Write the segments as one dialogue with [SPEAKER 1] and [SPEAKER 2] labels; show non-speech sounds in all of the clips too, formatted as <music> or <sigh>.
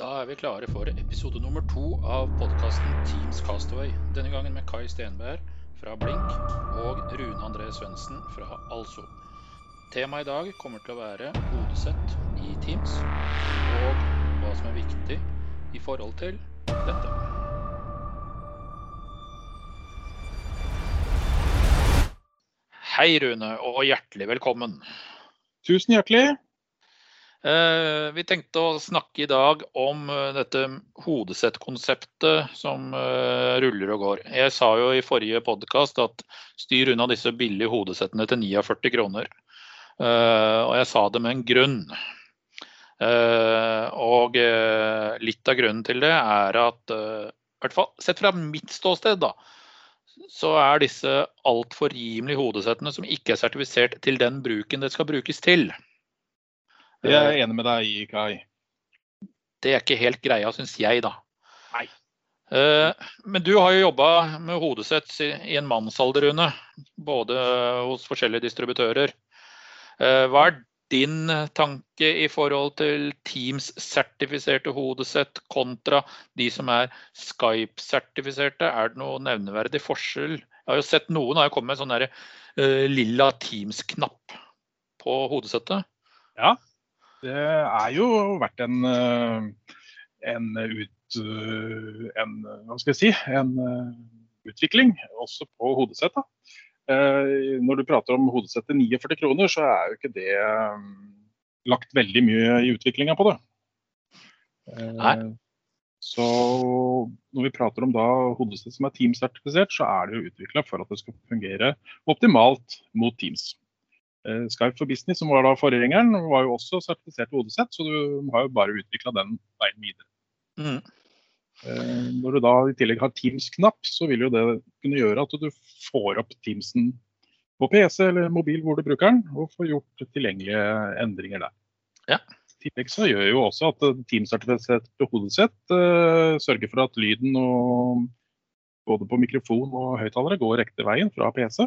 [SPEAKER 1] Da er vi klare for episode nummer to av podkasten Teams Castaway. Denne gangen med Kai Stenberg fra Blink og Rune André Svendsen fra Also. Temaet i dag kommer til å være hodesett i Teams, og hva som er viktig i forhold til dette. Hei, Rune, og hjertelig velkommen.
[SPEAKER 2] Tusen hjertelig.
[SPEAKER 1] Eh, vi tenkte å snakke i dag om eh, dette hodesettkonseptet som eh, ruller og går. Jeg sa jo i forrige podkast at styr unna disse billige hodesettene til 49 kroner. Og jeg sa det med en grunn. Og litt av grunnen til det er at, i hvert fall sett fra mitt ståsted, da, så er disse altfor rimelige hodesettene som ikke er sertifisert til den bruken det skal brukes til.
[SPEAKER 2] Jeg er enig med deg i, Kai.
[SPEAKER 1] Det er ikke helt greia, syns jeg, da.
[SPEAKER 2] Nei.
[SPEAKER 1] Eh, men du har jo jobba med hodesett i en mannsalder, Rune. Både hos forskjellige distributører. Eh, hva er din tanke i forhold til Teams-sertifiserte hodesett kontra de som er Skype-sertifiserte? Er det noe nevneverdig forskjell? Jeg har jo sett noen har kommet med en sånn der, uh, lilla Teams-knapp på hodesettet.
[SPEAKER 2] Ja, det er jo vært en, eh, en, ut, eh, en jeg si, en eh, utvikling også på hodesett. Da. Når du prater om hodesett til 49 kroner, så er jo ikke det lagt veldig mye i utviklinga på det.
[SPEAKER 1] Nei.
[SPEAKER 2] Så når vi prater om da hodesett som er Teams-sertifisert, så er det jo utvikla for at det skal fungere optimalt mot Teams. Eh, Skype for Business, som var da forgjengeren, var jo også sertifisert hodesett, så du har jo bare utvikla den veien videre.
[SPEAKER 1] Mm.
[SPEAKER 2] Eh, når du da i tillegg har Teams-knapp, så vil jo det kunne gjøre at du får opp Teamsen på PC eller mobil hvor du bruker den, og får gjort tilgjengelige endringer der.
[SPEAKER 1] Ja.
[SPEAKER 2] I tillegg så gjør jo også at Teams-sertifisert hodesett uh, sørger for at lyden og både på mikrofon og høyttalere går riktig veien fra PC.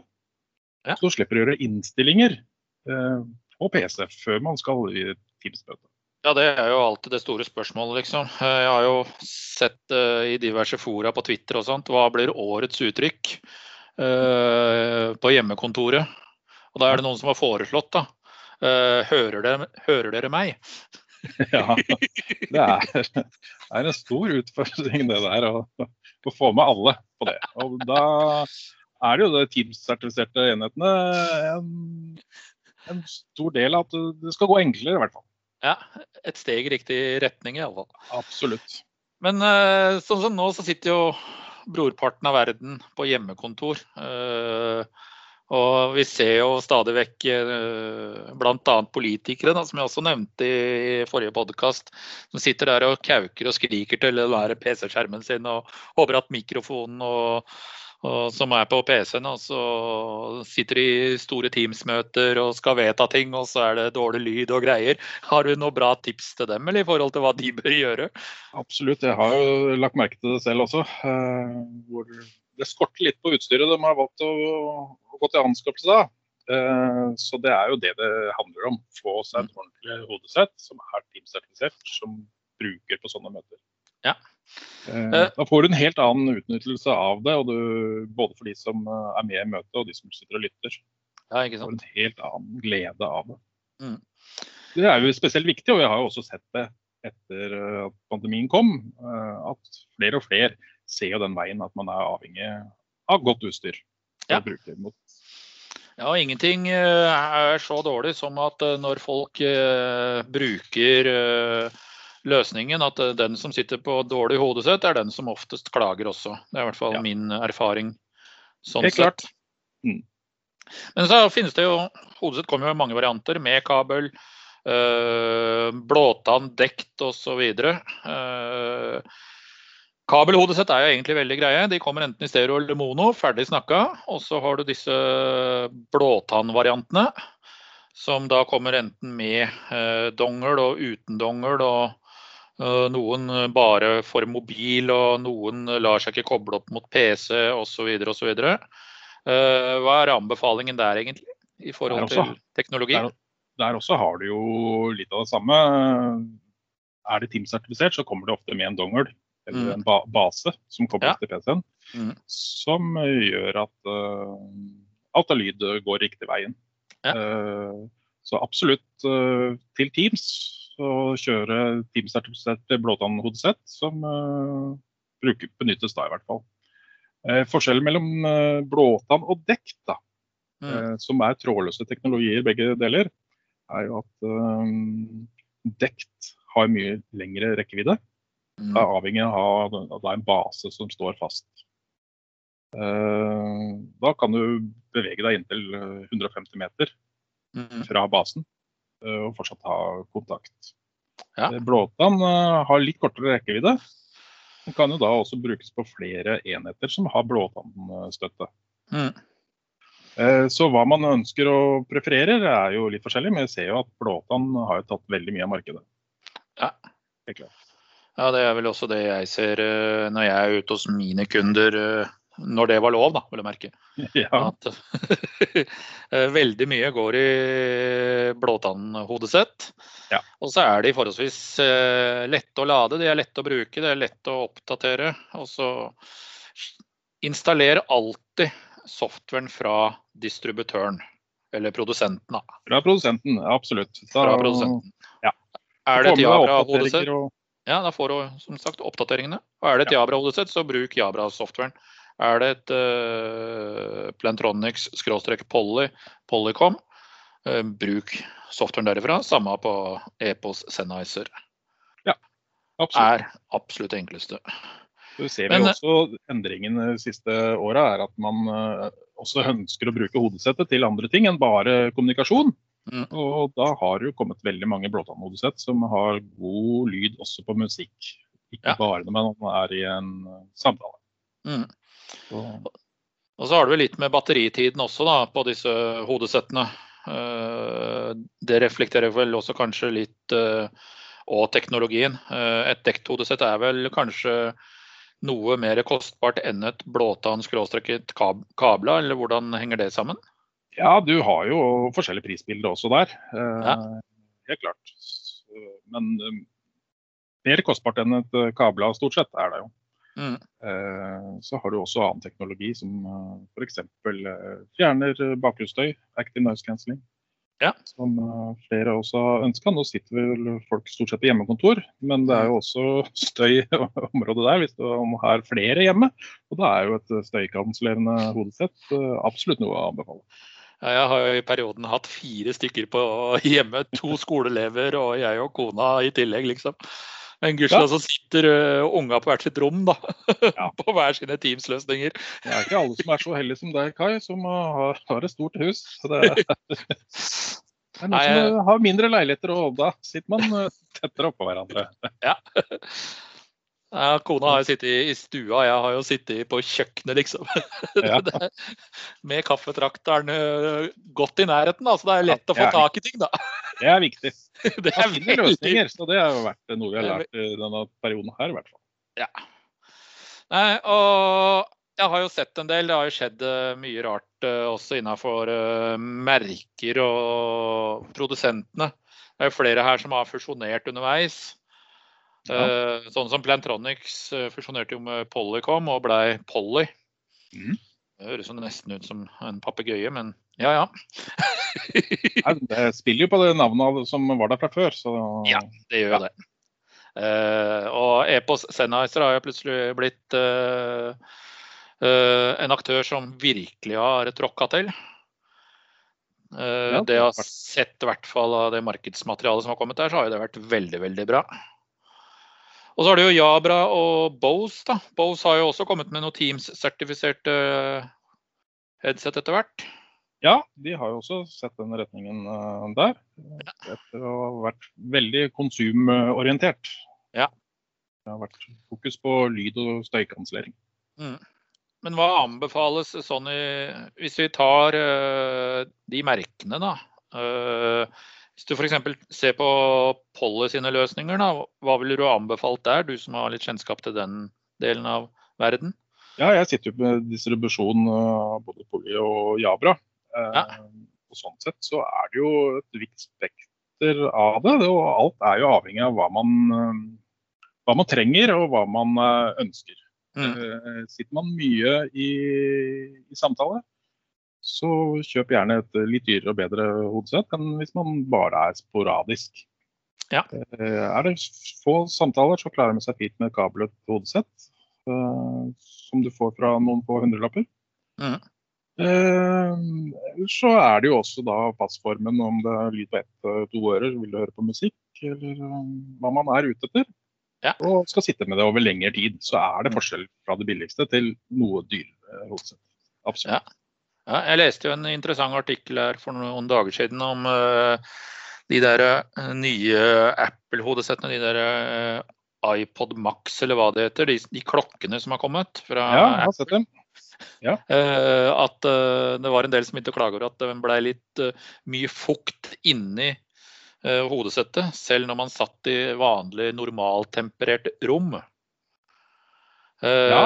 [SPEAKER 1] Ja.
[SPEAKER 2] Så slipper du å gjøre innstillinger eh, på PC før man skal i Teams-møte.
[SPEAKER 1] Ja, det er jo alltid det store spørsmålet, liksom. Eh, jeg har jo sett uh, i diverse fora på Twitter og sånt, hva blir årets uttrykk uh, på hjemmekontoret? Og da er det noen som har foreslått, da. Uh, hører, dere, hører, dere, meg? <laughs>
[SPEAKER 2] ja, det er, det er, en stor utfordring det der, å, å få med alle på det. Og da er det jo de Teams-sertifiserte enhetene en, en, stor del av at det skal gå enklere, i hvert fall.
[SPEAKER 1] Ja, et steg i riktig retning i alle fall.
[SPEAKER 2] Absolutt.
[SPEAKER 1] Men uh, sånn som nå så sitter jo brorparten av verden på hjemmekontor. Uh, og vi ser jo stadig vekk uh, bl.a. politikere, da, som jeg også nevnte i forrige podkast, som sitter der og kauker og skriker til den PC-skjermen sin og håper at mikrofonen og og som er på PC-en, og så sitter de i store Teams-møter og skal vedta ting, og så er det dårlig lyd og greier. Har du noen bra tips til dem, eller i forhold til hva de bør gjøre?
[SPEAKER 2] Absolutt, jeg har jo lagt merke til det selv også. Eh, hvor det skorter litt på utstyret de har valgt å, å gå til anskaffelse av. Eh, så det er jo det det handler om. Få seg et ordentlig hodesett som er Teams-sertifisert, som bruker på sånne møter.
[SPEAKER 1] Ja.
[SPEAKER 2] Eh, eh, da får du en helt annen utnyttelse av det, du, både for de som eh, er med i møtet og de som sitter og lytter.
[SPEAKER 1] Ja, ikke sant?
[SPEAKER 2] Får en helt annen glede av det.
[SPEAKER 1] Mm.
[SPEAKER 2] Det er jo spesielt viktig, og vi har jo også sett det etter at pandemien kom, at flere og flere ser jo den veien at man er avhengig av godt utstyr.
[SPEAKER 1] Ja. ja, ingenting er så dårlig som at når folk bruker løsningen at eh, den som sitter på dårlig hodesett, er den som oftest klager også. Det er i hvert fall ja. min erfaring. Sånn
[SPEAKER 2] Helt sett. Mm.
[SPEAKER 1] Men så finnes det jo Hodesett kommer jo i mange varianter, med kabel, øh, blåtann, dekt osv. Uh, Kabelhodesett er jo egentlig veldig greie. De kommer enten i stereo eller mono, ferdig snakka. Og så har du disse blåtannvariantene, som da kommer enten med eh, dongel og uten dongel og Eh, noen eh, bare for mobil, og noen lar seg ikke koble opp mot PC osv. osv. Hva er anbefalingen der egentlig, i forhold også, til teknologi?
[SPEAKER 2] Der, der, også har du jo litt av det samme. er det Teams-sertifisert, så kommer det ofte med en dongel eller
[SPEAKER 1] Mm.
[SPEAKER 2] en ba base som kobles
[SPEAKER 1] Ja.
[SPEAKER 2] til PC-en,
[SPEAKER 1] Mm.
[SPEAKER 2] som eh, gjør at uh, alt av lyd eh, går riktig veien.
[SPEAKER 1] Ja.
[SPEAKER 2] Uh, så absolutt uh, til Teams så kjøre Teams-sertifiserte blåtannhodesett, som uh, bruker, benyttes da i hvert fall. Eh, forskjellen mellom uh, blåtann og dekk, da,
[SPEAKER 1] Mm.
[SPEAKER 2] eh, som er trådløse teknologier begge deler, er jo at um, dekt har mye lengre rekkevidde.
[SPEAKER 1] Mm.
[SPEAKER 2] Det er avhengig av at det er en base som står fast. Eh, da kan du bevege deg inntil eh, 150 meter
[SPEAKER 1] Mm.
[SPEAKER 2] fra basen eh, og fortsatt ha kontakt.
[SPEAKER 1] Ja.
[SPEAKER 2] Eh, Blåtann eh, har litt kortere rekkevidde. Den kan jo da også brukes på flere enheter som har blåtannstøtte.
[SPEAKER 1] Mm.
[SPEAKER 2] Eh, Så hva man ønsker og prefererer er jo litt forskjellig, men jeg ser jo at blåtann har jo tatt veldig mye av markedet.
[SPEAKER 1] Ja. Ja, det er vel også det jeg ser eh, når jeg er ute hos mine kunder, eh, når det var lov, da, vil jeg merke. <laughs>
[SPEAKER 2] Ja.
[SPEAKER 1] At <laughs> eh, veldig mye går i blåtannhodesett.
[SPEAKER 2] Ja.
[SPEAKER 1] Og så er de forholdsvis eh, lette å lade, de er lette å bruke, det er lett å oppdatere. Og så installer alltid softwaren fra distributøren, eller produsenten. da.
[SPEAKER 2] Fra produsenten, absolutt. Da,
[SPEAKER 1] Fra produsenten.
[SPEAKER 2] ja.
[SPEAKER 1] Er det et Jabra-hodesett,
[SPEAKER 2] og-
[SPEAKER 1] ja, da får du som sagt oppdateringene. Og er det et Jabra-hodesett, så bruk Jabra-softwaren. Er det et uh, Plantronics skråstrek Poly, Polycom, Uh, bruk softwaren derifra. Samme på Epos Sennheiser.
[SPEAKER 2] Absolutt.
[SPEAKER 1] Er absolutt enkleste.
[SPEAKER 2] Så ser vi
[SPEAKER 1] Men-
[SPEAKER 2] også endringen de siste åra, er at man eh, også ønsker å bruke hodesettet til andre ting enn bare kommunikasjon.
[SPEAKER 1] Mm.
[SPEAKER 2] Og da har det jo kommet veldig mange blåtannhodesett som har god lyd også på musikk. Ikke
[SPEAKER 1] Ja.
[SPEAKER 2] bare når man er i en eh, samtale.
[SPEAKER 1] Mm. Og så har du litt med batteritiden også da, på disse hodesettene. Eh, Det reflekterer vel også kanskje litt eh, og teknologien. Eh, Et dekt hodesett er vel kanskje noe mer kostbart enn et blåtann-skråstrekket kab kabla, eller hvordan henger det sammen?
[SPEAKER 2] ja, du har jo forskjellig prisbilde også der.
[SPEAKER 1] Ja.
[SPEAKER 2] Helt klart. Men mer kostbart enn et kabla stort sett er det jo.
[SPEAKER 1] Mm.
[SPEAKER 2] Eh, Så har du også annen teknologi som uh, f.eks. fjerner bakgrunnsstøy, active noise cancelling.
[SPEAKER 1] Ja.
[SPEAKER 2] Som eh, flere også har ønska. Nå sitter vel folk stort sett på hjemmekontor, men det er jo også støy i <laughs> området der hvis du har flere hjemme. Og da er jo et støykansellerende hodesett eh, absolutt noe å anbefale.
[SPEAKER 1] Jeg har jo i perioden hatt fire stykker på hjemme. To skoleelever og jeg og kona i tillegg, liksom. Men gudskjelov så sitter uh, unga på hvert sitt rom, da. <laughs>
[SPEAKER 2] Ja.
[SPEAKER 1] på hver sine Teams-løsninger.
[SPEAKER 2] Det er ikke alle som er så heldige som deg, Kai, som har, har et stort hus. Så det, er, <laughs> det er noen
[SPEAKER 1] Nei,
[SPEAKER 2] som uh, har mindre leiligheter, å holde da sitter man tettere oppå hverandre. <laughs>
[SPEAKER 1] Ja, kona har jo sittet i stua, jeg har jo sittet på kjøkkenet, liksom.
[SPEAKER 2] Ja.
[SPEAKER 1] Med kaffetrakteren godt i nærheten, da, så det er lett å få
[SPEAKER 2] Ja, ja.
[SPEAKER 1] tak i ting, da.
[SPEAKER 2] Det er viktig. <laughs>
[SPEAKER 1] Det er viktig.
[SPEAKER 2] løsninger, så det har vært noe vi har lært i denne perioden her, i hvert fall.
[SPEAKER 1] Ja. Nei, og jeg har jo sett en del. Det har jo skjedd eh, mye rart eh, også innenfor eh, merker og produsentene. Det er jo flere her som har fusjonert underveis. Ja. sånn som Plantronics fusjonerte jo med Polycom og blei Polly.
[SPEAKER 2] Mm.
[SPEAKER 1] Det høres nesten ut som en papegøye, men ja ja. <laughs>
[SPEAKER 2] Det spiller jo på det navnet som var der fra før, så
[SPEAKER 1] Ja. Det gjør jo det. Uh, og Epos Sennheiser har jo plutselig blitt uh, uh, en aktør som virkelig har tråkka til.
[SPEAKER 2] Ja,
[SPEAKER 1] det jeg har
[SPEAKER 2] har
[SPEAKER 1] sett i hvert fall av det markedsmaterialet som har kommet der, så har jo det vært veldig, veldig bra. Og så har du jo Jabra og Bose. da. Bose har jo også kommet med noen Teams-sertifiserte headset etter hvert.
[SPEAKER 2] Ja, de har jo også sett den retningen uh, der. Etter å ha vært veldig konsumorientert.
[SPEAKER 1] Ja.
[SPEAKER 2] Det har vært fokus på lyd- og støykansellering.
[SPEAKER 1] Men hva anbefales sånn i Hvis vi tar uh, de merkene, da. Uh, hvis du f.eks. ser på Polly sine løsninger, da, hva ville du anbefalt der, du som har litt kjennskap til den delen av verden?
[SPEAKER 2] Ja, jeg sitter jo med distribusjon av både Polly og Jabra. Eh,
[SPEAKER 1] Ja.
[SPEAKER 2] Og sånn sett så er det jo et vidt spekter av det. Og alt er jo avhengig av hva man, eh, hva man trenger og hva man eh, ønsker. Mm. Sitter man mye i, i, samtale, så kjøp gjerne et litt dyrere og bedre hodesett enn hvis man bare er sporadisk.
[SPEAKER 1] Ja.
[SPEAKER 2] Er det få samtaler, så klarer man seg fint med et kablet hodesett. Som du får fra noen få hundrelapper. Mm. Eh, så er det jo også da passformen om det er lyd på ett eh, to ører, vil du høre på musikk, eller eh, hva man er ute etter.
[SPEAKER 1] Ja.
[SPEAKER 2] Og skal sitte med det over lengre tid. Så er det mm. forskjell fra det billigste til noe dyrere hodesett. Absolutt.
[SPEAKER 1] Ja. ja. jeg leste jo en interessant artikkel her for noen dager siden om uh, de der uh, nye Apple-hodesettene. De der uh, iPod Max eller hva det heter. De, de, klokkene som har kommet fra
[SPEAKER 2] ja, jeg har sett dem.
[SPEAKER 1] Ja. Uh, <laughs> at uh, det var en del som begynte å klage over at det ble litt uh, mye fukt inni hodesettet, selv når man satt i vanlig normaltemperert rom. Ja.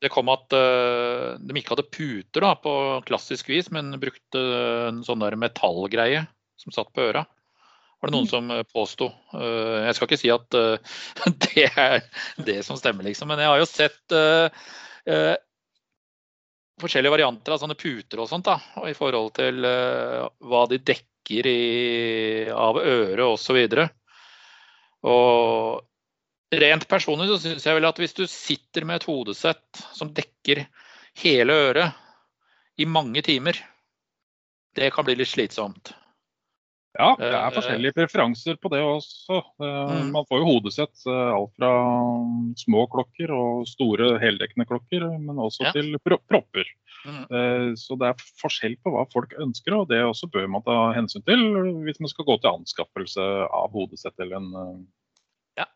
[SPEAKER 1] Det kom at de ikke hadde puter da, på klassisk vis, men brukte en sånn der metallgreie som satt på øra. Var det noen mm. som påsto. Jeg skal ikke si at <laughs> det er det som stemmer, liksom, men jeg har jo sett forskjellige varianter av sånne puter og sånt. da, og I forhold til uh, hva de dekker i, av øret osv. Og, og rent personlig så syns jeg vel at hvis du sitter med et hodesett som dekker hele øret i mange timer, det kan bli litt slitsomt.
[SPEAKER 2] Ja, det er eh, forskjellige preferanser på det også. Eh, mm. Man får jo hodesett eh, alt fra små klokker og store heldekkende klokker, men også ja. til propper. Mm. Så det er forskjell på hva folk ønsker, og det også bør man ta hensyn til hvis man skal gå til anskaffelse av hodesett eller en ja.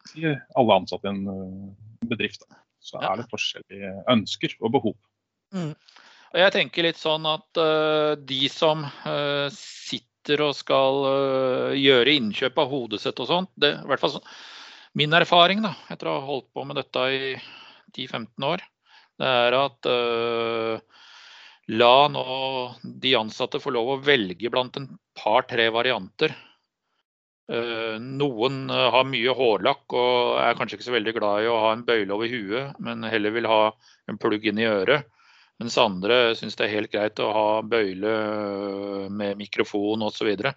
[SPEAKER 2] alle ansatte i en bedrift. Så er det forskjellige ønsker og behov.
[SPEAKER 1] Mm. Og jeg tenker litt sånn at uh, de som uh, sitter sitter og skal uh, gjøre innkjøp av hodesett og sånt. Det, i hvert fall min erfaring da, etter å ha holdt på med dette i 10-15 år, det er at uh, la nå de ansatte få lov å velge blant en par-tre varianter. Uh, noen har mye hårlakk og er kanskje ikke så veldig glad i å ha en bøyle over huet, men heller vil ha en plugg inn i øret. Mens andre syns det er helt greit å ha bøyle øh, med mikrofon osv. Uh,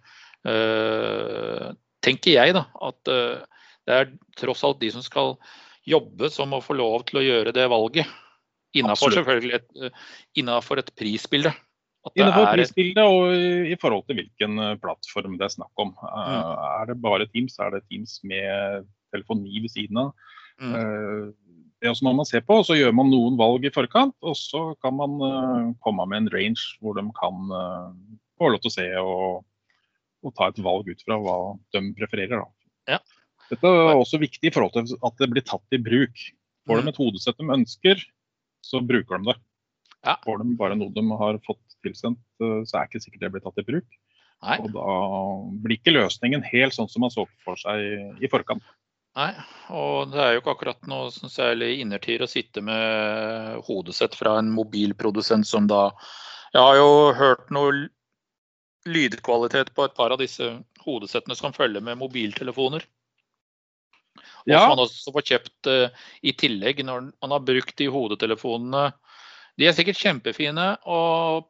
[SPEAKER 1] øh, tenker jeg da, at uh, det er tross alt de som skal jobbe, som må få lov til å gjøre det valget. Innafor selvfølgelig et, innenfor et prisbilde.
[SPEAKER 2] Innenfor et prisbilde og i forhold til hvilken plattform det er snakk om. Mm. Er det bare Teams, er det Teams med telefoni ved siden av. Mm det også må man se på. og Så gjør man noen valg i forkant, og så kan man uh, komme med en range hvor de kan uh, få lov til å se og, og, ta et valg ut fra hva de prefererer.
[SPEAKER 1] Ja.
[SPEAKER 2] Dette er også viktig i forhold til at det blir tatt i bruk. Får de mm. et hodesett de ønsker, så bruker de det.
[SPEAKER 1] Ja.
[SPEAKER 2] Får de bare noe de har fått tilsendt, uh, så er det ikke sikkert det blir tatt i bruk.
[SPEAKER 1] Nei.
[SPEAKER 2] Og da blir ikke løsningen helt sånn som man så for seg i forkant.
[SPEAKER 1] Nei, og det er jo ikke akkurat noe sånn særlig innertier å sitte med hodesett fra en mobilprodusent som da Jeg har jo hørt noe lydkvalitet på et par av disse hodesettene som følger med mobiltelefoner. Og ja. som man også får kjøpt uh, i tillegg når man har brukt de hodetelefonene. De er sikkert kjempefine å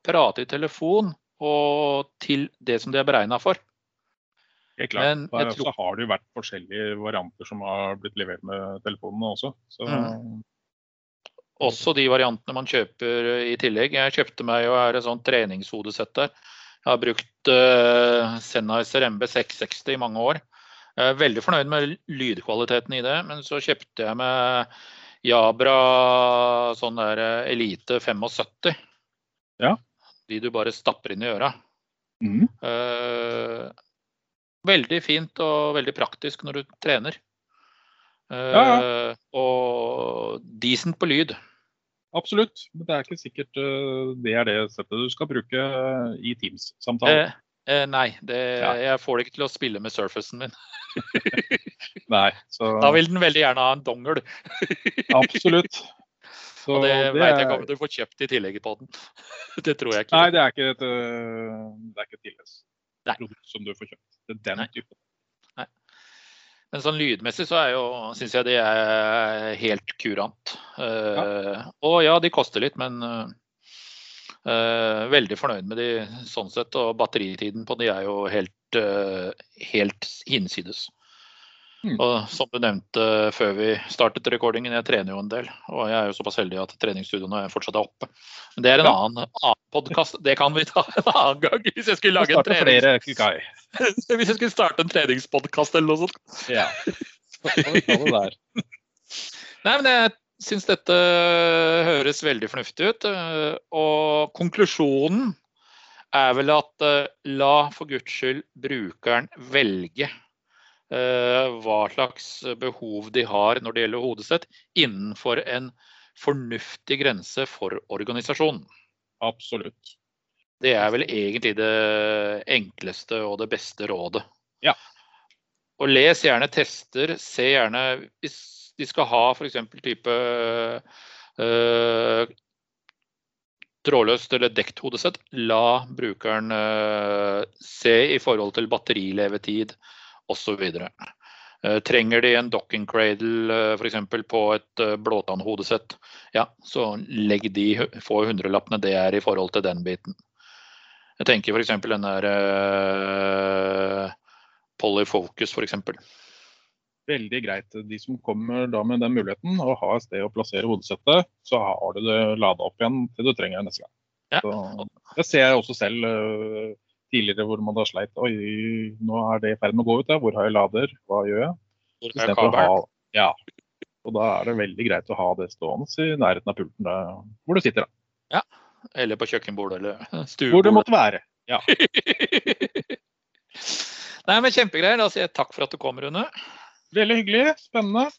[SPEAKER 1] prate i telefon og til det som de er beregna for.
[SPEAKER 2] Helt klart. Men, tror... har det jo vært forskjellige varianter som har blitt levert med telefonene også. Så... Mm.
[SPEAKER 1] Også de variantene man kjøper i tillegg. Jeg kjøpte meg jo her et sånt treningshodesett der. Jeg har brukt uh, Sennheiser MB 660 i mange år. Jeg er veldig fornøyd med lydkvaliteten i det, men så kjøpte jeg meg Jabra sånn der eh, Elite 75.
[SPEAKER 2] Ja.
[SPEAKER 1] De du bare stapper inn i øra.
[SPEAKER 2] Mm.
[SPEAKER 1] Uh, Veldig fint og veldig praktisk når du trener.
[SPEAKER 2] Ja, ja.
[SPEAKER 1] Uh, og decent på lyd.
[SPEAKER 2] Absolutt, men det er ikke sikkert uh, det er det settet du skal bruke i Teams-samtalen.
[SPEAKER 1] Uh, nei, det, ja. jeg får det ikke til å spille med surfacen min. <laughs>
[SPEAKER 2] nei, så...
[SPEAKER 1] Da vil den veldig gjerne ha en dongel. <laughs>
[SPEAKER 2] Absolutt.
[SPEAKER 1] Så og det, det veit jeg ikke om du får kjøpt i tillegg på den. <laughs> det tror jeg ikke.
[SPEAKER 2] Nei, det er ikke et, det er ikke et tillegg som du får kjøpt. Den Nei. typen.
[SPEAKER 1] Men sånn lydmessig så er jo, syns jeg de er helt kurant. Uh, og ja, de koster litt, men uh, veldig fornøyd med de sånn sett. Og batteritiden på de er jo helt, uh, helt hinsides. Mm. Og som du nevnte før vi startet recordingen, jeg trener jo en del. Og jeg er jo såpass heldig at treningsstudioene fortsatt er oppe. Men det er en ja. annen, annen podkast. Det kan vi ta en annen gang. Hvis jeg skulle lage en trenings... <laughs> Hvis jeg skulle starte en treningspodkast eller noe sånt.
[SPEAKER 2] Ja. <laughs> Nei,
[SPEAKER 1] men jeg syns dette høres veldig fornuftig ut. Og konklusjonen er vel at eh, la for guds skyld brukeren velge hva slags behov de har når det gjelder hodesett, innenfor en fornuftig grense for organisasjonen.
[SPEAKER 2] Absolutt.
[SPEAKER 1] Det er vel egentlig det enkleste og det beste rådet.
[SPEAKER 2] Ja.
[SPEAKER 1] Og les gjerne tester. Se gjerne hvis de skal ha f.eks. type øh, trådløst eller dekt hodesett, la brukeren øh, se i forhold til batterilevetid osv. Eh, trenger de en docking cradle eh, f.eks. på et eh, blåtannhodesett, ja, så legg de få hundrelappene det er i forhold til den biten. Jeg tenker f.eks. den der uh, Polyfocus f.eks.
[SPEAKER 2] Veldig greit. De som kommer da med den muligheten å ha et sted å plassere hodesettet, så har du det lada opp igjen til du trenger det neste gang. Ja. Så, det ser jeg også selv. Uh, tidligere hvor man da sleit Oi, nå er det i ferd med å gå ut. Ja. Hvor har jeg lader? Hva gjør jeg?
[SPEAKER 1] Hvor er ha
[SPEAKER 2] Ja. Og da er det veldig greit å ha det stående i nærheten av pulten der, hvor du sitter.
[SPEAKER 1] da. Ja. Eller på kjøkkenbordet eller <laughs> stuebordet.
[SPEAKER 2] Hvor det måtte være. Ja. <laughs>
[SPEAKER 1] Nei, men Kjempegreier. Da sier jeg takk for at du kom, Rune.
[SPEAKER 2] Veldig hyggelig. Spennende.